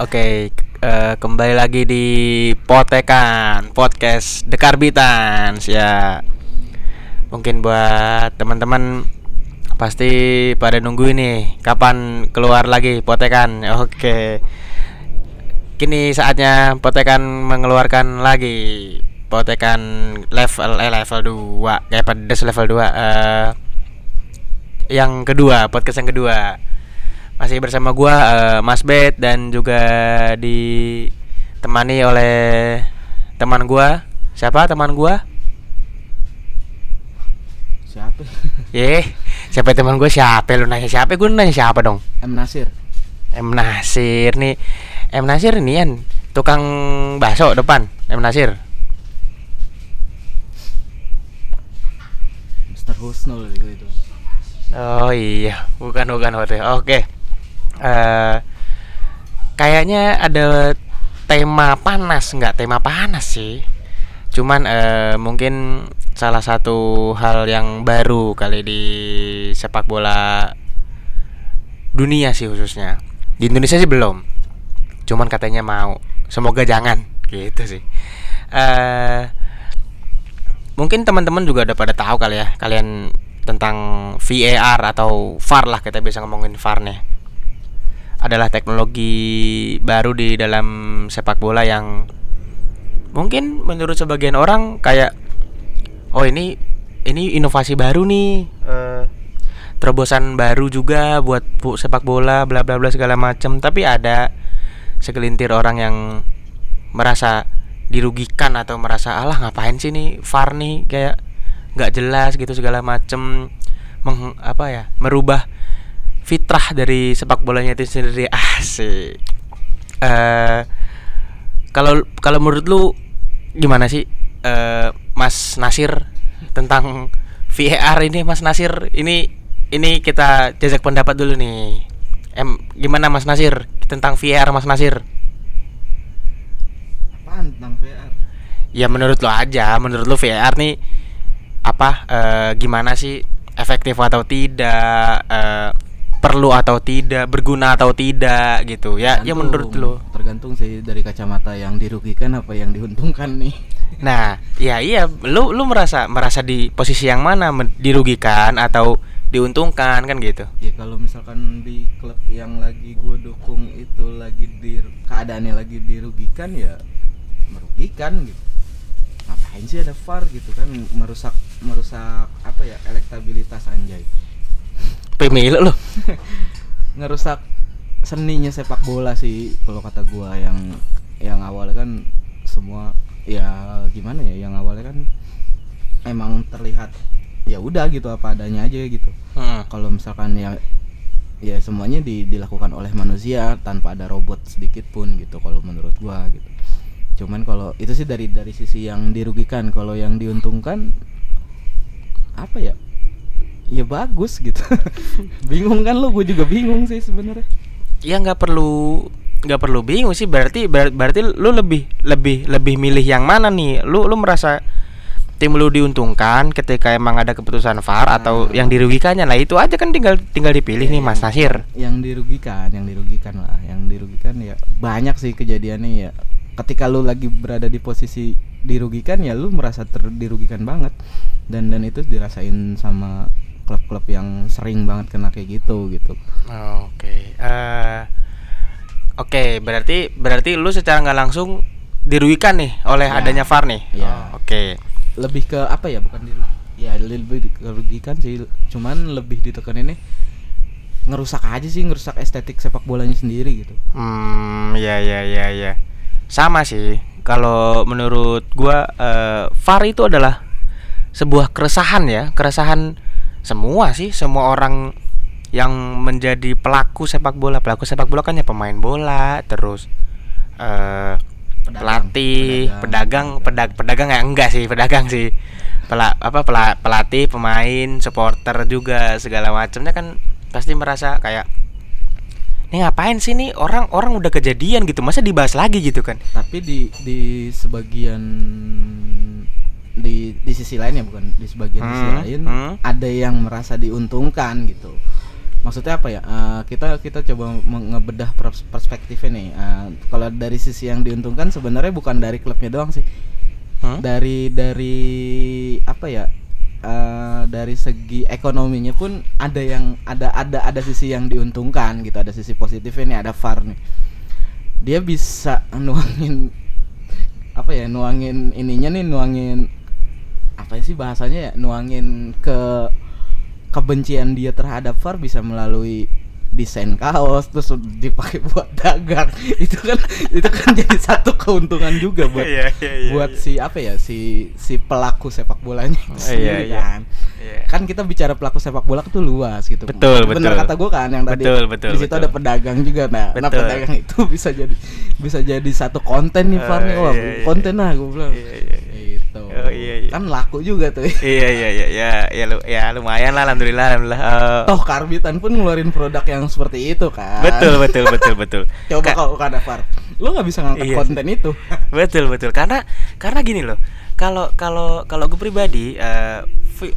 Oke. eh, kembali lagi di Potekan Podcast Dekarbitans ya. Mungkin buat teman-teman pasti pada nunggu ini kapan keluar lagi Potekan. Oke. Kini saatnya Potekan mengeluarkan lagi Potekan level eh level 2 kayak pedes level 2 eh yang kedua, podcast yang kedua. Masih bersama gua eh, Mas Bet dan juga ditemani oleh teman gua. Siapa teman gua? Siapa? Ye, siapa teman gua? Siapa lu nanya siapa? Gua nanya siapa dong? M Nasir. M Nasir nih. M Nasir ini kan tukang bakso depan. M Nasir. Mr. Husnul gitu itu. Oh iya, bukan bukan waktu. Oke. Eh kayaknya ada tema panas nggak tema panas sih. Cuman eh mungkin salah satu hal yang baru kali di sepak bola dunia sih khususnya. Di Indonesia sih belum. Cuman katanya mau. Semoga jangan gitu sih. Eh mungkin teman-teman juga udah pada tahu kali ya kalian tentang VAR atau VAR lah kita bisa ngomongin VAR nih adalah teknologi baru di dalam sepak bola yang mungkin menurut sebagian orang kayak oh ini ini inovasi baru nih. Eh, terobosan baru juga buat bu- sepak bola bla bla bla segala macam tapi ada segelintir orang yang merasa dirugikan atau merasa alah ngapain sih nih VAR nih? Kayak nggak jelas gitu segala macem. Meng, apa ya merubah fitrah dari sepak bolanya itu sendiri. Asik eh kalau kalau menurut lu gimana sih eh Mas Nasir tentang VAR ini Mas Nasir? Ini ini kita jajak pendapat dulu nih. Em gimana Mas Nasir tentang VAR Mas Nasir? Apaan tentang VR? ya menurut lo aja. Menurut lo VAR nih apa eh, gimana sih? Efektif atau tidak? Eh, perlu atau tidak berguna atau tidak gitu ya ya menurut lo Tergantung sih dari kacamata yang dirugikan apa yang diuntungkan nih. nah ya iya lu lu merasa merasa di posisi yang mana dirugikan atau diuntungkan kan gitu Ya kalau misalkan di klub yang lagi gue dukung itu lagi di keadaannya lagi dirugikan ya merugikan gitu. Ngapain sih ada VAR gitu kan merusak merusak apa ya elektabilitas anjay. Pemilu lo ngerusak seninya sepak bola sih kalau kata gua yang yang awalnya kan semua ya gimana ya yang awalnya kan emang terlihat ya udah gitu apa adanya aja gitu. Hmm. kalau misalkan ya ya semuanya di- dilakukan oleh manusia tanpa ada robot sedikit pun gitu kalau menurut gua gitu. Cuman kalau itu sih dari dari sisi yang dirugikan kalau yang diuntungkan apa ya ya bagus gitu. Bingung kan lu? Gue juga bingung sih sebenarnya. Ya nggak perlu nggak perlu bingung sih. Berarti ber- berarti lu lebih lebih lebih milih yang mana nih? Lu lu merasa tim lu diuntungkan ketika emang ada keputusan VAR atau Nah. yang dirugikannya? Lah itu aja kan tinggal tinggal dipilih nih Mas Nasir. yang dirugikan yang dirugikan lah. Yang dirugikan ya banyak sih kejadiannya ya. Ketika lu lagi berada di posisi dirugikan ya lu merasa ter- dirugikan banget. Dan dan itu dirasain sama klub-klub yang sering banget kena kayak gitu gitu Oke. eh Oke, berarti berarti lu secara nggak langsung dirugikan nih oleh Ya. adanya VAR nih. Ya. Oh, Oke. lebih ke apa ya bukan dirugikan ya lebih dirugikan sih cuman lebih ditekan ini ngerusak aja sih ngerusak estetik sepak bolanya sendiri gitu Hmm, ya ya ya ya. Sama sih. Kalau menurut gua eh, VAR itu adalah sebuah keresahan ya, keresahan semua sih, semua orang yang menjadi pelaku sepak bola. Pelaku sepak bola kan ya pemain bola, terus eh pelatih, pedagang, pedag, pedagang ya enggak sih, pedagang sih. Pela, apa pela- pelatih, pemain, supporter juga segala macamnya kan pasti merasa kayak ini ngapain sih nih orang orang udah kejadian gitu masa dibahas lagi gitu kan tapi di di sebagian di di sisi lain ya bukan di sebagian sisi Hmm, lain hmm. ada yang merasa diuntungkan gitu. Maksudnya apa ya? Uh, kita kita coba ngebedah perspektifnya nih. Uh, kalau dari sisi yang diuntungkan sebenarnya bukan dari klubnya doang sih. Hmm? dari dari apa ya? Uh, dari segi ekonominya pun ada yang ada ada ada sisi yang diuntungkan gitu. Ada sisi positifnya nih ada VAR nih. Dia bisa nuangin apa ya? Nuangin ininya nih nuangin apa sih bahasanya ya nuangin ke kebencian dia terhadap VAR bisa melalui desain kaos terus dipakai buat dagang itu kan itu kan jadi satu keuntungan juga buat yeah, yeah, yeah, buat yeah. si apa ya si si pelaku sepak bolanya itu oh, sendiri yeah, kan yeah. kan kita bicara pelaku sepak bola itu luas gitu betul betul bener kata gue kan yang tadi betul, betul, di situ betul. ada pedagang juga nah, nah betul. nah pedagang itu bisa jadi bisa jadi satu konten nih Far nih yeah, yeah, konten lah gue bilang yeah, yeah, yeah. Oh iya iya. Kan laku juga tuh. iya iya iya ya ya lu, ya lumayan lah alhamdulillah alhamdulillah. Uh, Toh Karbitan pun ngeluarin produk yang seperti itu kan. Betul betul betul betul. Coba Ka kalau ada Far. Lu nggak bisa ngangkat iya. konten itu. betul betul. Karena karena gini loh. Kalau kalau kalau gue pribadi uh,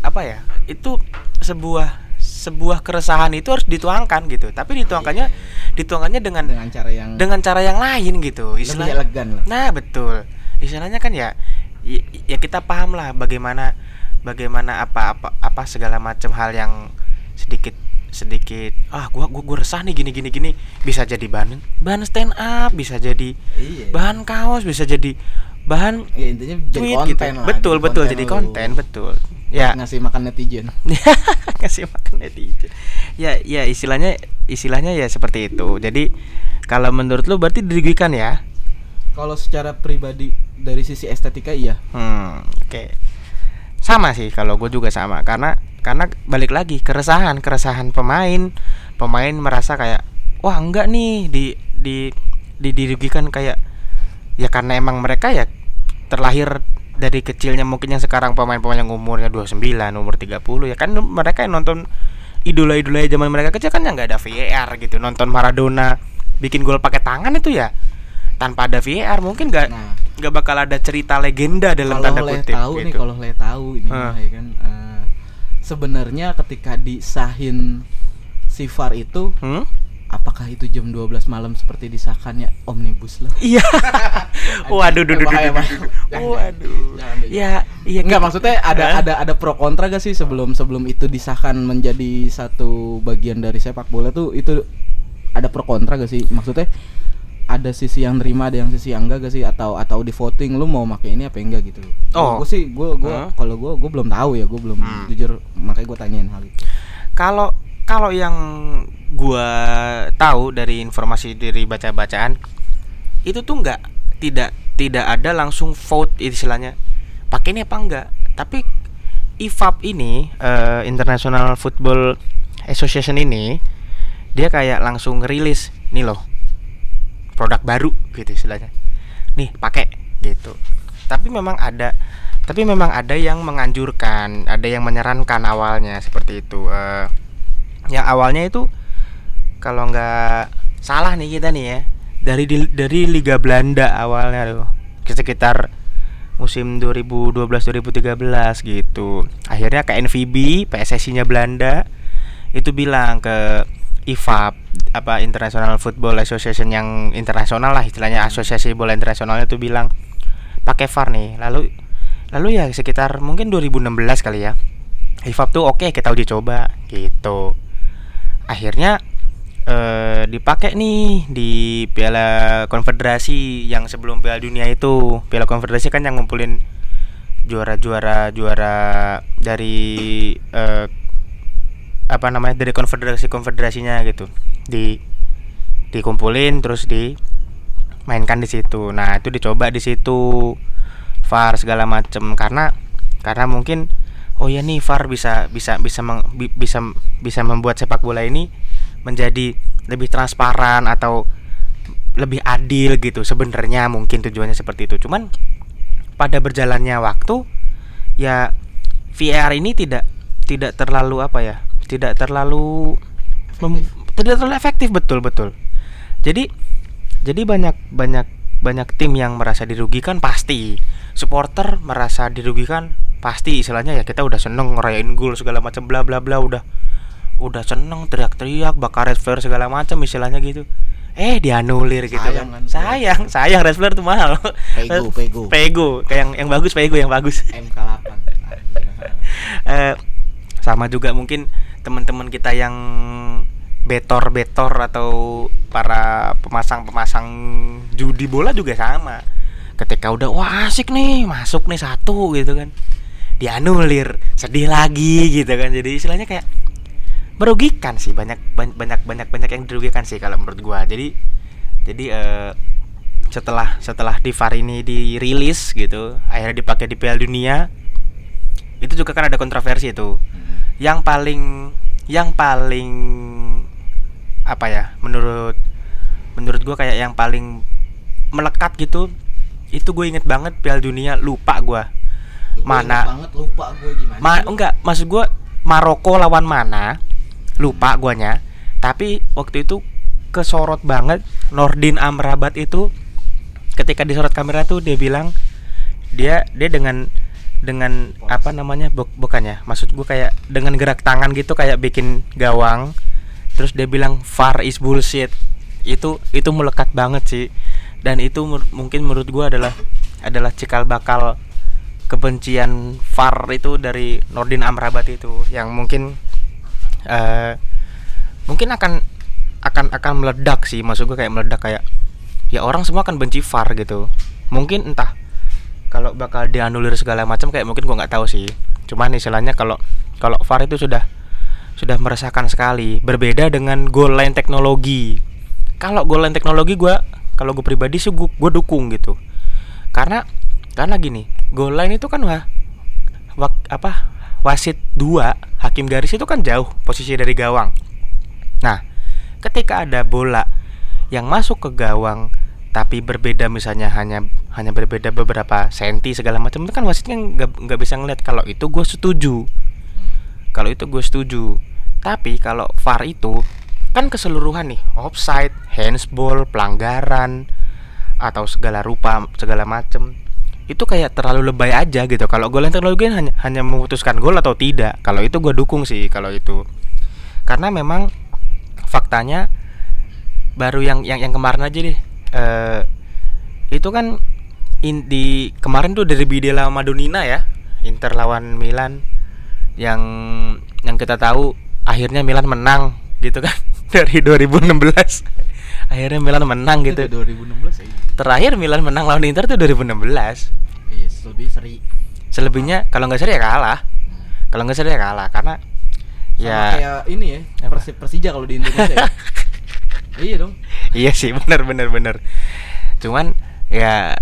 apa ya? Itu sebuah sebuah keresahan itu harus dituangkan gitu tapi dituangkannya iya. dituangkannya dengan dengan cara yang dengan cara yang lain gitu istilahnya elegan lah nah betul istilahnya kan ya ya, ya kita paham lah bagaimana bagaimana apa apa apa segala macam hal yang sedikit sedikit ah gua gua gua resah nih gini gini gini. Bisa jadi bahan bahan stand up bisa jadi iya. bahan kaos bisa jadi bahan ya, intinya jadi tweet konten gitu. lah, betul jadi betul jadi konten lu. betul. Ya. Ngasih makan netizen. Ngasih makan netizen. Ya ya istilahnya istilahnya ya seperti itu. Jadi kalau menurut lu berarti dirugikan ya? Kalau secara pribadi dari sisi estetika iya. Hmm, oke. Okay. Sama sih kalau gue juga sama karena karena balik lagi keresahan keresahan pemain pemain merasa kayak wah enggak nih di di di dirugikan kayak ya karena emang mereka ya terlahir dari kecilnya mungkin yang sekarang pemain-pemain yang umurnya 29, umur 30 ya kan mereka yang nonton idola-idola zaman mereka kecil kan yang nggak ada VAR gitu nonton Maradona bikin gol pakai tangan itu ya tanpa ada VAR mungkin nggak nah, nggak bakal ada cerita legenda dalam tanda kutip tahu gitu. nih kalau le tahu ini hmm. ya kan uh, sebenarnya ketika disahin si VAR itu hmm? apakah itu jam 12 malam seperti disahkannya omnibus law? Iya. Waduh, duh, duh, Waduh. Ya, iya. Enggak maksudnya ada ada ada pro kontra gak sih sebelum sebelum itu disahkan menjadi satu bagian dari sepak bola tuh itu ada pro kontra gak sih? Maksudnya ada sisi yang terima ada yang sisi yang enggak gak sih? Atau atau di voting lu mau pakai ini apa enggak gitu? Oh. Gue sih gue gue huh? kalau gue gue belum tahu ya gue belum hmm. jujur makanya gue tanyain hal itu. Kalau kalau yang gue tahu dari informasi dari baca bacaan itu tuh enggak tidak tidak ada langsung vote istilahnya. Pakai ini apa enggak? Tapi IFAB ini uh, International Football Association ini dia kayak langsung rilis nih loh produk baru gitu istilahnya. Nih pakai gitu. Tapi memang ada tapi memang ada yang menganjurkan ada yang menyarankan awalnya seperti itu. Uh, yang awalnya itu kalau nggak salah nih kita nih ya dari dari Liga Belanda awalnya tuh sekitar musim 2012-2013 gitu. Akhirnya ke NVB PSSI-nya Belanda itu bilang ke IFAB apa International Football Association yang internasional lah istilahnya asosiasi bola internasionalnya tuh bilang pakai VAR nih. Lalu lalu ya sekitar mungkin 2016 kali ya IFAB tuh oke okay, kita uji coba gitu. Akhirnya eh, dipakai nih di Piala Konfederasi yang sebelum Piala Dunia itu. Piala Konfederasi kan yang ngumpulin juara-juara juara dari eh, apa namanya dari konfederasi konfederasinya gitu. Di dikumpulin terus dimainkan di situ. Nah itu dicoba di situ. VAR segala macem. Karena karena mungkin oh ya nih VAR bisa bisa bisa meng, bi, bisa bisa membuat sepak bola ini menjadi lebih transparan atau lebih adil gitu. Sebenarnya mungkin tujuannya seperti itu. Cuman pada berjalannya waktu ya VAR ini tidak tidak terlalu apa ya tidak terlalu mem, tidak terlalu efektif betul betul. Jadi jadi banyak banyak banyak tim yang merasa dirugikan pasti. Supporter merasa dirugikan pasti. Istilahnya ya kita udah seneng ngerayain gol segala macam bla bla bla udah. Udah seneng teriak-teriak bakar red flare segala macam istilahnya gitu. Eh dianulir gitu Sayang kan kan. sayang sayang red flare tuh mahal. Pego, pego. pego kayak yang yang bagus pego yang bagus. MK8 Eh, sama juga mungkin teman-teman kita yang betor-betor atau para pemasang-pemasang judi bola juga sama. Ketika udah wah asik nih, masuk nih satu gitu kan. Dianulir, sedih lagi gitu kan. Jadi istilahnya kayak merugikan sih banyak ban- banyak banyak banyak yang dirugikan sih kalau menurut gua. Jadi jadi eh, setelah setelah di VAR ini dirilis gitu, akhirnya dipakai di Piala Dunia. Itu juga kan ada kontroversi itu. Yang paling yang paling apa ya menurut menurut gua kayak yang paling melekat gitu itu gue inget banget Piala Dunia lupa gua. Mana? banget lupa gue gimana Ma enggak maksud gua Maroko lawan mana? Lupa guanya. Tapi waktu itu kesorot banget Nordin Amrabat itu ketika disorot kamera tuh dia bilang dia dia dengan dengan apa namanya buk- bukannya? Maksud gua kayak dengan gerak tangan gitu kayak bikin gawang terus dia bilang VAR is bullshit. Itu itu melekat banget sih. Dan itu mungkin menurut gua adalah adalah cikal bakal kebencian VAR itu dari Nordin Amrabat itu yang mungkin eh mungkin akan akan akan meledak sih. Maksud gue kayak meledak kayak ya orang semua akan benci VAR gitu. Mungkin entah kalau bakal dianulir segala macam kayak mungkin gua nggak tahu sih. Cuman istilahnya kalau kalau VAR itu sudah sudah meresahkan sekali. Berbeda dengan goal line teknologi. Kalau goal line teknologi gua kalau gue pribadi sih gue dukung gitu. Karena karena gini goal line itu kan wah wak, apa wasit dua hakim garis itu kan jauh posisi dari gawang. Nah ketika ada bola yang masuk ke gawang tapi berbeda misalnya hanya hanya berbeda beberapa senti segala macam itu kan wasitnya nggak nggak bisa ngeliat. Kalau itu gue setuju. Kalau itu gue setuju. Tapi kalau VAR itu kan keseluruhan nih. Offside handsball pelanggaran atau segala rupa segala macem. Itu kayak terlalu lebay aja gitu. Kalau gol yang teknologi kan hanya hanya memutuskan gol atau tidak. Kalau itu gue dukung sih kalau itu. Karena memang faktanya baru yang yang yang kemarin aja deh eh itu kan in, di kemarin tuh dari Bidela Madonina ya Inter lawan Milan yang yang kita tahu akhirnya Milan menang gitu kan dari 2016 akhirnya Milan menang gitu. Itu 2016 ya terakhir Milan menang lawan Inter tuh 2016 iya lebih seri. Selebihnya kalau nggak seri ya kalah. Kalau nggak seri ya kalah karena Sama ya kayak ini ya Apa? Persib Persija kalau di Indonesia ya iya dong. Iya sih bener bener bener cuman ya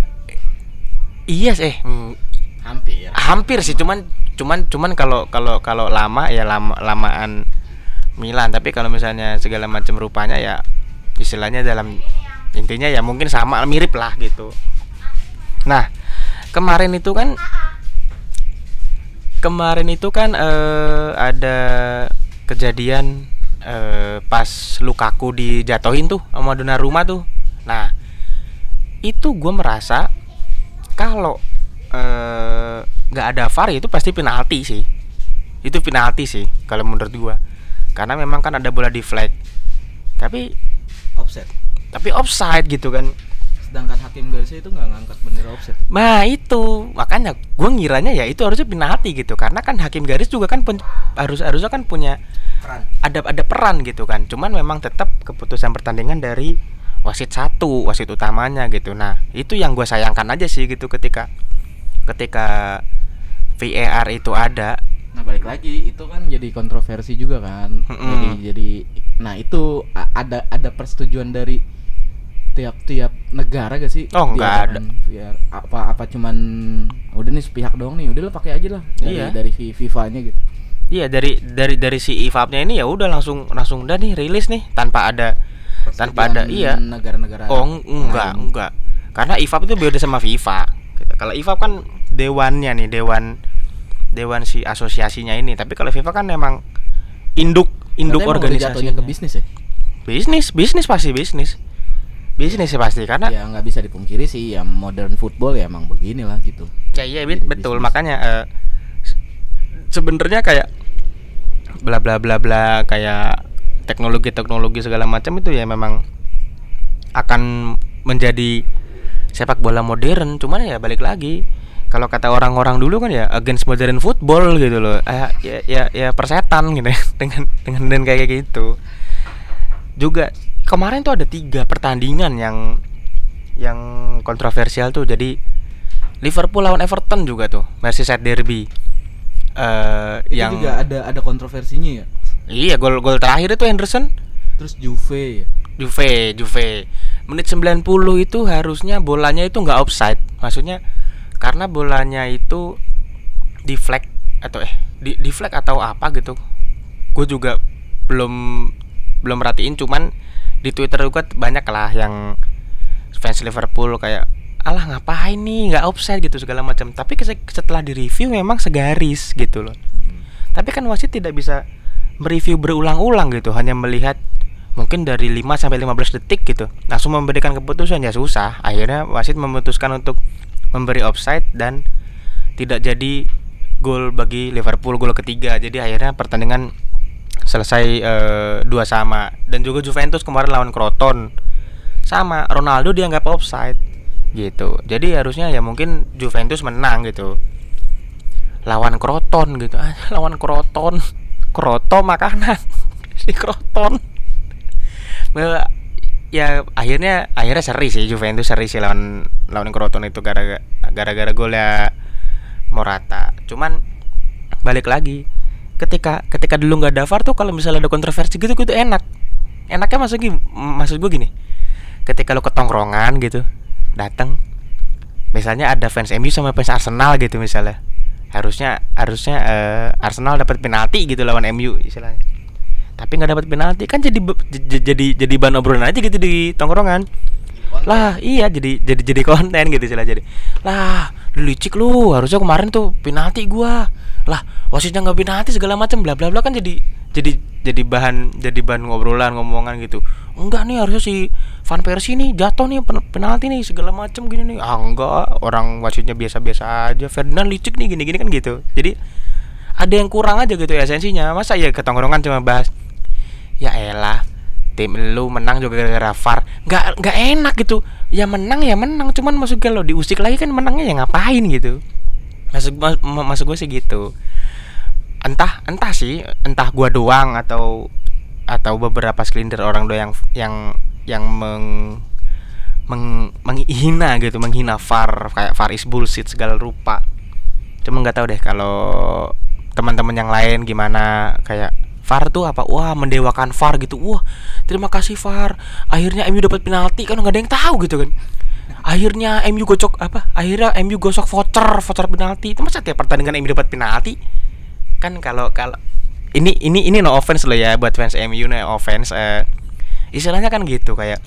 iya sih mm, hampir hampir sih cuman cuman cuman kalau kalau kalau lama ya lama lamaan Milan. Tapi kalau misalnya segala macam rupanya ya istilahnya dalam intinya ya mungkin sama mirip lah gitu. Nah kemarin itu kan kemarin itu kan eh, ada kejadian eh, pas Lukaku dijatuhin tuh sama Donnarumma tuh. Nah itu gue merasa kalau eh, nggak ada VAR itu pasti penalti sih. Itu penalti sih kalau menurut gua. Karena memang kan ada bola di flag. Tapi offset tapi offside gitu kan sedangkan hakim garisnya itu nggak ngangkat bendera offset. Nah itu. Makanya gua ngiranya ya itu harusnya penalti gitu. Karena kan hakim garis juga kan pen- harus harusnya kan punya peran. ada ada peran gitu kan. Cuman memang tetap keputusan pertandingan dari wasit satu wasit utamanya gitu. Nah itu yang gue sayangkan aja sih gitu ketika ketika VAR itu ada. Nah balik lagi itu kan jadi kontroversi juga kan. Mm-mm. Jadi jadi nah itu ada ada persetujuan dari tiap-tiap negara gak sih? Oh, nggak Diadakan VR? Apa apa cuman udah nih sepihak doang nih, udah lah pakai aja lah dari Iya. dari fi- FIFA-nya gitu. iya dari dari dari si IFAB-nya ini ya udah langsung langsung udah nih rilis nih tanpa ada tanpa ada iya negara-negara. oh eng- enggak lain. enggak karena IFAB itu beda sama FIFA gitu. kalau IFAB kan dewannya nih dewan dewan si asosiasinya ini tapi kalau FIFA kan memang induk induk Katanya emang udah organisasi jatuhnya ke bisnis ya? bisnis bisnis pasti bisnis bisnis sih pasti karena Ya nggak bisa dipungkiri sih ya modern football ya emang beginilah gitu. ya iya Jadi betul bisnis. makanya eh, se- sebenarnya kayak bla bla bla bla kayak teknologi-teknologi segala macam itu ya memang akan menjadi sepak bola modern cuman ya balik lagi kalau kata orang-orang dulu kan ya against modern football gitu loh eh, ya ya ya persetan gitu ya dengan dengan dan kayak gitu juga kemarin tuh ada tiga pertandingan yang yang kontroversial tuh jadi Liverpool lawan Everton juga tuh Merseyside Derby eh Itu yang juga ada ada kontroversinya ya. iya gol gol terakhir itu Henderson Terus Juve ya. Juve, Juve. Menit 90 itu harusnya bolanya itu nggak offside. Maksudnya karena bolanya itu di flag atau eh di di flag atau apa gitu. Gue juga belum belum merhatiin cuman di Twitter juga banyak lah yang fans Liverpool kayak alah ngapain nih? Nggak offside gitu segala macam. Tapi setelah di review memang segaris gitu loh. Tapi kan wasit tidak bisa mereview berulang-ulang gitu hanya melihat mungkin dari 5 sampai 15 detik gitu. Langsung memberikan keputusan ya susah. Akhirnya wasit memutuskan untuk memberi offside dan tidak jadi gol bagi Liverpool gol ketiga. Jadi akhirnya pertandingan selesai eh, dua sama. Dan juga Juventus kemarin lawan Croton. Sama Ronaldo dianggap offside gitu. Jadi harusnya ya mungkin Juventus menang gitu. Lawan Kroton gitu. Ah, lawan Kroton Kroto makanan. Si Kroton Well, ya akhirnya akhirnya seri sih Juventus seri sih lawan lawan Kroton itu gara-gara gara-gara golnya Morata. Cuman balik lagi ketika ketika dulu nggak ada VAR tuh kalau misalnya ada kontroversi gitu gitu enak. Enaknya maksud gini maksud gue gini ketika lo ketongkrongan gitu datang misalnya ada fans MU sama fans Arsenal gitu misalnya harusnya harusnya eh, Arsenal dapat penalti gitu lawan MU istilahnya. Tapi nggak dapat penalti kan jadi jadi jadi bahan obrolan aja gitu di tongkrongan. Lah iya jadi jadi jadi konten gitu istilah jadi lah lu licik lu harusnya kemarin tuh penalti gua lah wasitnya nggak penalti segala macam bla bla bla kan jadi jadi jadi bahan jadi bahan ngobrolan ngomongan gitu. Enggak nih harusnya si Van Persie nih jatuh nih pen- penalti nih segala macam gini nih. Ah enggak orang wasitnya biasa biasa aja. Ferdinand licik nih gini gini kan gitu. Jadi ada yang kurang aja gitu esensinya. Masa ya ketongkrongan cuma bahas ya elah tim lu menang juga gara-gara VAR. Nggak nggak enak gitu. Ya menang ya menang. Cuman masuk lo diusik lagi kan menangnya ya ngapain gitu masuk mas, ma- masuk gue sih gitu. Entah entah sih entah gua doang atau atau beberapa sekelintir orang doang yang yang yang meng, meng menghina gitu menghina VAR kayak VAR is bullshit segala rupa. Cuma nggak tahu deh kalau teman-teman yang lain gimana kayak VAR tuh apa? Wah mendewakan VAR gitu. Wah terima kasih VAR. Akhirnya MU dapat penalti kan nggak ada yang tahu gitu kan akhirnya MU gocok apa? Akhirnya MU gosok voucher voucher penalti. Itu masa tiap pertandingan MU dapat penalti? Kan kalau kalau ini ini ini no offense loh ya buat fans MU no offense eh, istilahnya kan gitu kayak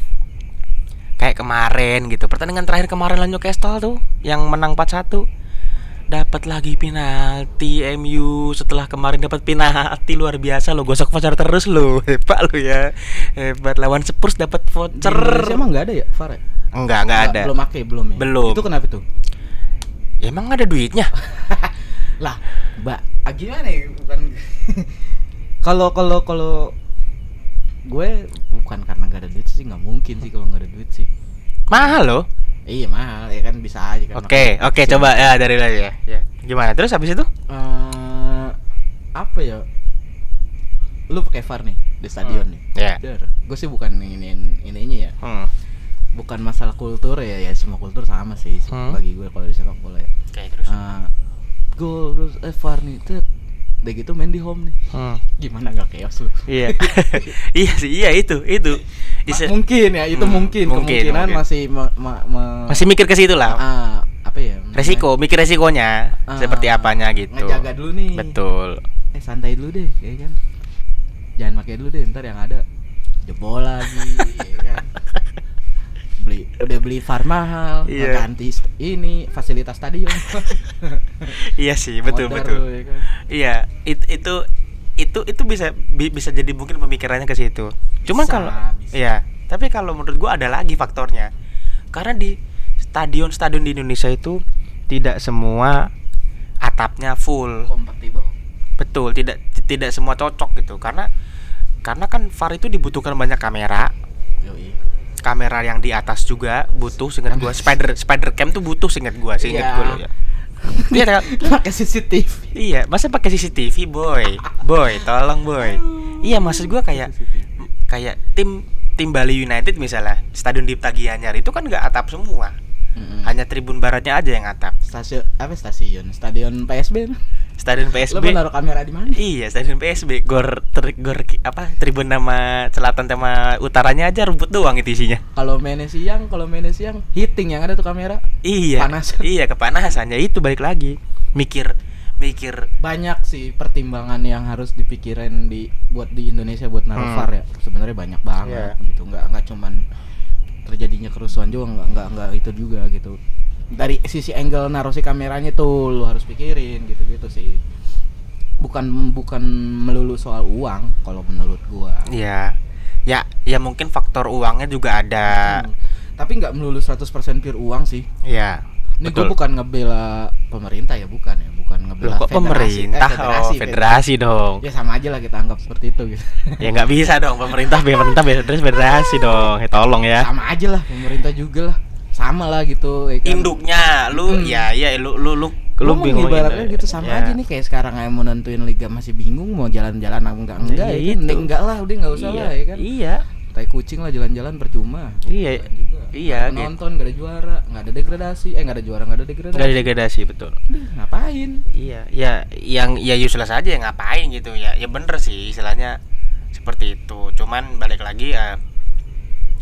kayak kemarin gitu. Pertandingan terakhir kemarin lawan Newcastle tuh yang menang 4-1 dapat lagi penalti MU setelah kemarin dapat penalti luar biasa lo gosok voucher terus lo hebat lo ya hebat lawan Spurs dapat Di voucher Indonesia emang nggak ada ya VAR ya? enggak enggak ada Belum pakai belum ya? Belum. Itu kenapa tuh? Ya, emang ada duitnya lah, Mbak, ah, gimana ya? Bukan Kalau kalau kalau gue bukan karena nggak ada duit sih nggak mungkin sih kalau nggak ada duit sih. mahal loh Iya mahal ya kan bisa aja kan. oke makanya oke vaksin. coba ya dari lagi ya ya gimana terus habis itu Eh, apa ya? Lu pakai VAR nih di stadion nih. ya Gue sih bukan ini ininya ya. hmm. Bukan masalah kultur ya, ya semua kultur sama sih Hmm. bagi gue kalau di sepak bola ya. oke terus Eh, gol terus eh VAR nih, tet. Udah gitu main di home nih. Hmm. Gimana nggak chaos lu? iya iya sih iya itu itu Ma- mungkin ya, itu Hmm, mungkin, mungkin, kemungkinan mungkin. masih ma- ma- me- masih mikir ke situ lah ah, apa ya? resiko mikir resikonya Ah, seperti apanya gitu Ngejaga dulu nih. betul Eh santai dulu deh, ya kan. Jangan pakai dulu deh, ntar yang ada jebol lagi, ya kan. Beli udah beli VAR mahal, Iya. ganti ini fasilitas stadion. iya sih betul Modar betul ya kan. iya it- itu itu itu bisa bi- bisa jadi mungkin pemikirannya ke situ cuman kalau iya tapi kalau menurut gua ada lagi faktornya karena di stadion-stadion di Indonesia itu tidak semua atapnya full Kompatibel. Bet- betul tidak tidak semua cocok gitu karena karena kan VAR itu dibutuhkan banyak kamera Yoi. Kamera yang di atas juga butuh seingat gua. Spider spider cam tuh butuh seingat gua seingat Iya. gua lo ya. Iya pakai CCTV. Iya masa pakai CCTV boy? Boy tolong boy. Iya maksud gua kayak kayak tim tim Bali United misalnya stadion Dipta Gianyar itu kan nggak atap semua Mm-mm. hanya tribun baratnya aja yang atap stasiun apa stasiun stadion PSB stadion lo PSB mau naruh kamera di mana Iya, stadion PSB. Gor ter, gor apa? Tribun nama selatan sama utaranya aja rumput doang itu isinya. kalau mainnya siang kalau mainnya siang heating yang ada tuh kamera Iya. Panas. Iya, kepanasan. Ya itu balik lagi. Mikir mikir banyak sih pertimbangan yang harus dipikirin di buat di Indonesia buat naruh Hmm. VAR ya sebenarnya banyak banget Iya. gitu nggak nggak cuman terjadinya kerusuhan juga nggak nggak nggak itu juga gitu dari sisi angle naruh si kameranya tuh lu harus pikirin gitu gitu sih bukan bukan melulu soal uang kalau menurut gua ya ya ya mungkin faktor uangnya juga ada. Hmm. tapi nggak melulu 100% pure uang sih Ya. Ini betul. bukan ngebela pemerintah ya bukan ya bukan ngebela Loh, kok federasi. pemerintah? Eh, oh, federasi dong. ya sama aja lah kita anggap seperti itu gitu ya nggak bisa dong pemerintah pemerintah terus federasi dong. Ya tolong ya. sama aja lah pemerintah juga lah sama lah gitu ya kan. Induknya lu Hmm. ya ya lu lu lu lu lu bingung ibaratnya gitu sama Ya. aja nih kayak sekarang aja mau nentuin liga masih bingung mau jalan-jalan apa enggak enggak Ya ya, kan itu. enggak lah udah enggak usah Iya, lah ya kan Iya. Tai kucing lah jalan-jalan percuma Iya. Iya, ada nonton nggak ada juara nggak ada degradasi eh nggak ada juara nggak ada degradasi Gak ada degradasi betul. Udah, ngapain Iya, ya yang ya useless aja ya ngapain gitu ya. Ya bener sih istilahnya seperti itu. Cuman balik lagi ya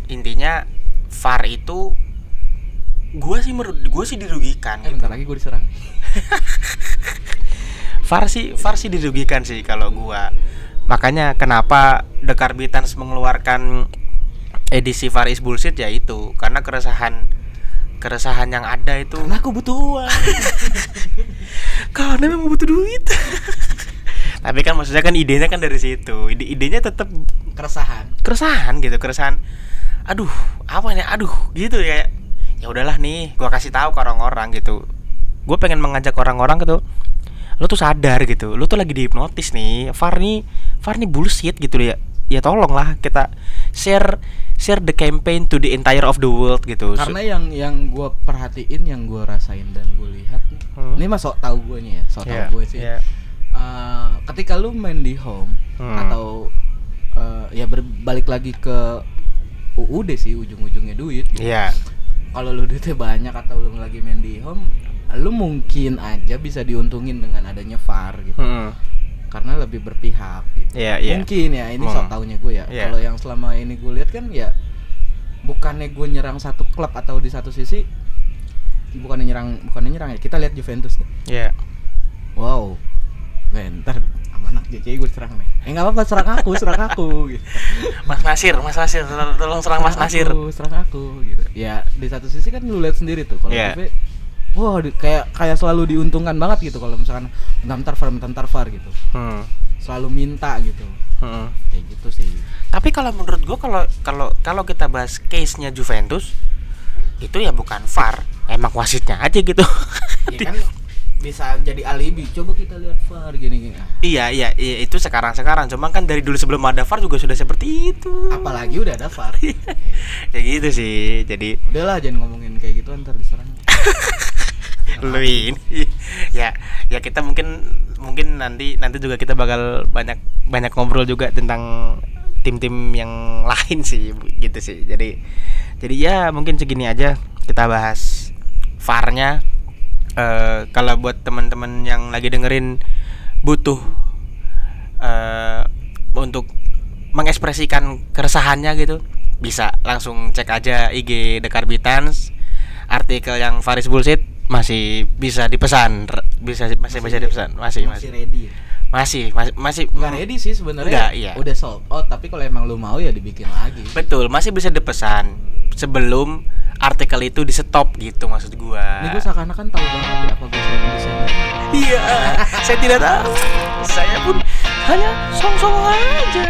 intinya VAR itu gua sih menurut gua sih dirugikan eh gitu. bentar lagi gue diserang VAR sih VAR sih dirugikan sih kalau gua. Makanya kenapa The Carbitans mengeluarkan edisi VAR is bullshit ya itu. Karena keresahan keresahan yang ada itu karena aku butuh uang. Karena memang butuh duit. Tapi kan maksudnya kan idenya kan dari situ. Ide idenya tetap keresahan. keresahan gitu keresahan. Aduh apa nih aduh gitu ya. Ya udahlah nih gua kasih tahu ke orang-orang gitu. Gue pengen mengajak orang-orang gitu lu tuh sadar gitu lu tuh lagi dihipnotis nih Far nih Far nih bullshit gitu ya ya tolonglah kita share share the campaign to the entire of the world gitu karena yang yang gue perhatiin yang gue rasain dan gue lihat nih Hmm. ini mah sok tahu gue nya ya sok Iya, tahu gue sih iya. Eh, ketika lu main di home Hmm. atau eh, ya berbalik lagi ke UUD sih ujung-ujungnya duit gitu. iya kalau lu duitnya banyak atau lu lagi main di home lu mungkin aja bisa diuntungin dengan adanya VAR gitu Hmm. karena lebih berpihak gitu Iya, iya. mungkin ya ini Hmm. sok taunya gue ya Iya. kalau yang selama ini gue lihat kan ya bukannya gue nyerang satu klub atau di satu sisi bukannya nyerang bukannya nyerang ya kita lihat Juventus deh. iya wow bentar sama anak JCI gue serang nih eh nggak apa-apa serang aku serang aku gitu Mas Nasir Mas Nasir tolong tolong serang Mas Serang Nasir aku, serang aku gitu ya di satu sisi kan lu lihat sendiri tuh kalau Iya. TV wah di- kayak kayak selalu diuntungkan banget gitu kalau misalkan bentar VAR bentar VAR gitu Hmm. selalu minta gitu Hmm. kayak gitu sih Tapi kalau menurut gua kalau kalau kalau kita bahas case-nya Juventus itu ya bukan VAR, emang wasitnya aja gitu. ya kan bisa jadi alibi coba kita lihat VAR gini gini iya, iya, iya itu sekarang-sekarang. Cuma kan dari dulu sebelum ada VAR juga sudah seperti itu. apalagi udah ada VAR ya gitu sih. Jadi udahlah jangan ngomongin kayak gitu ntar diserang lu ini. Ya ya kita mungkin mungkin nanti nanti juga kita bakal banyak banyak ngobrol juga tentang tim-tim yang lain sih gitu sih. Jadi jadi ya mungkin segini aja kita bahas VAR-nya Eh, kalau buat teman-teman yang lagi dengerin butuh eh untuk mengekspresikan keresahannya gitu bisa langsung cek aja IG The Carbitans artikel yang Faris Bullshit masih bisa dipesan bisa masih bisa dipesan. masih masih masih. ready ya? masih masih masih. Nggak ready sih sebenarnya. Iya. udah sold out tapi kalau emang lu mau ya dibikin lagi. Betul masih bisa dipesan. Sebelum artikel itu di stop gitu maksud gua. Ini gue seakan-akan tahu banget ya apa sering desain iya saya tidak tahu. Saya pun hanya song-song aja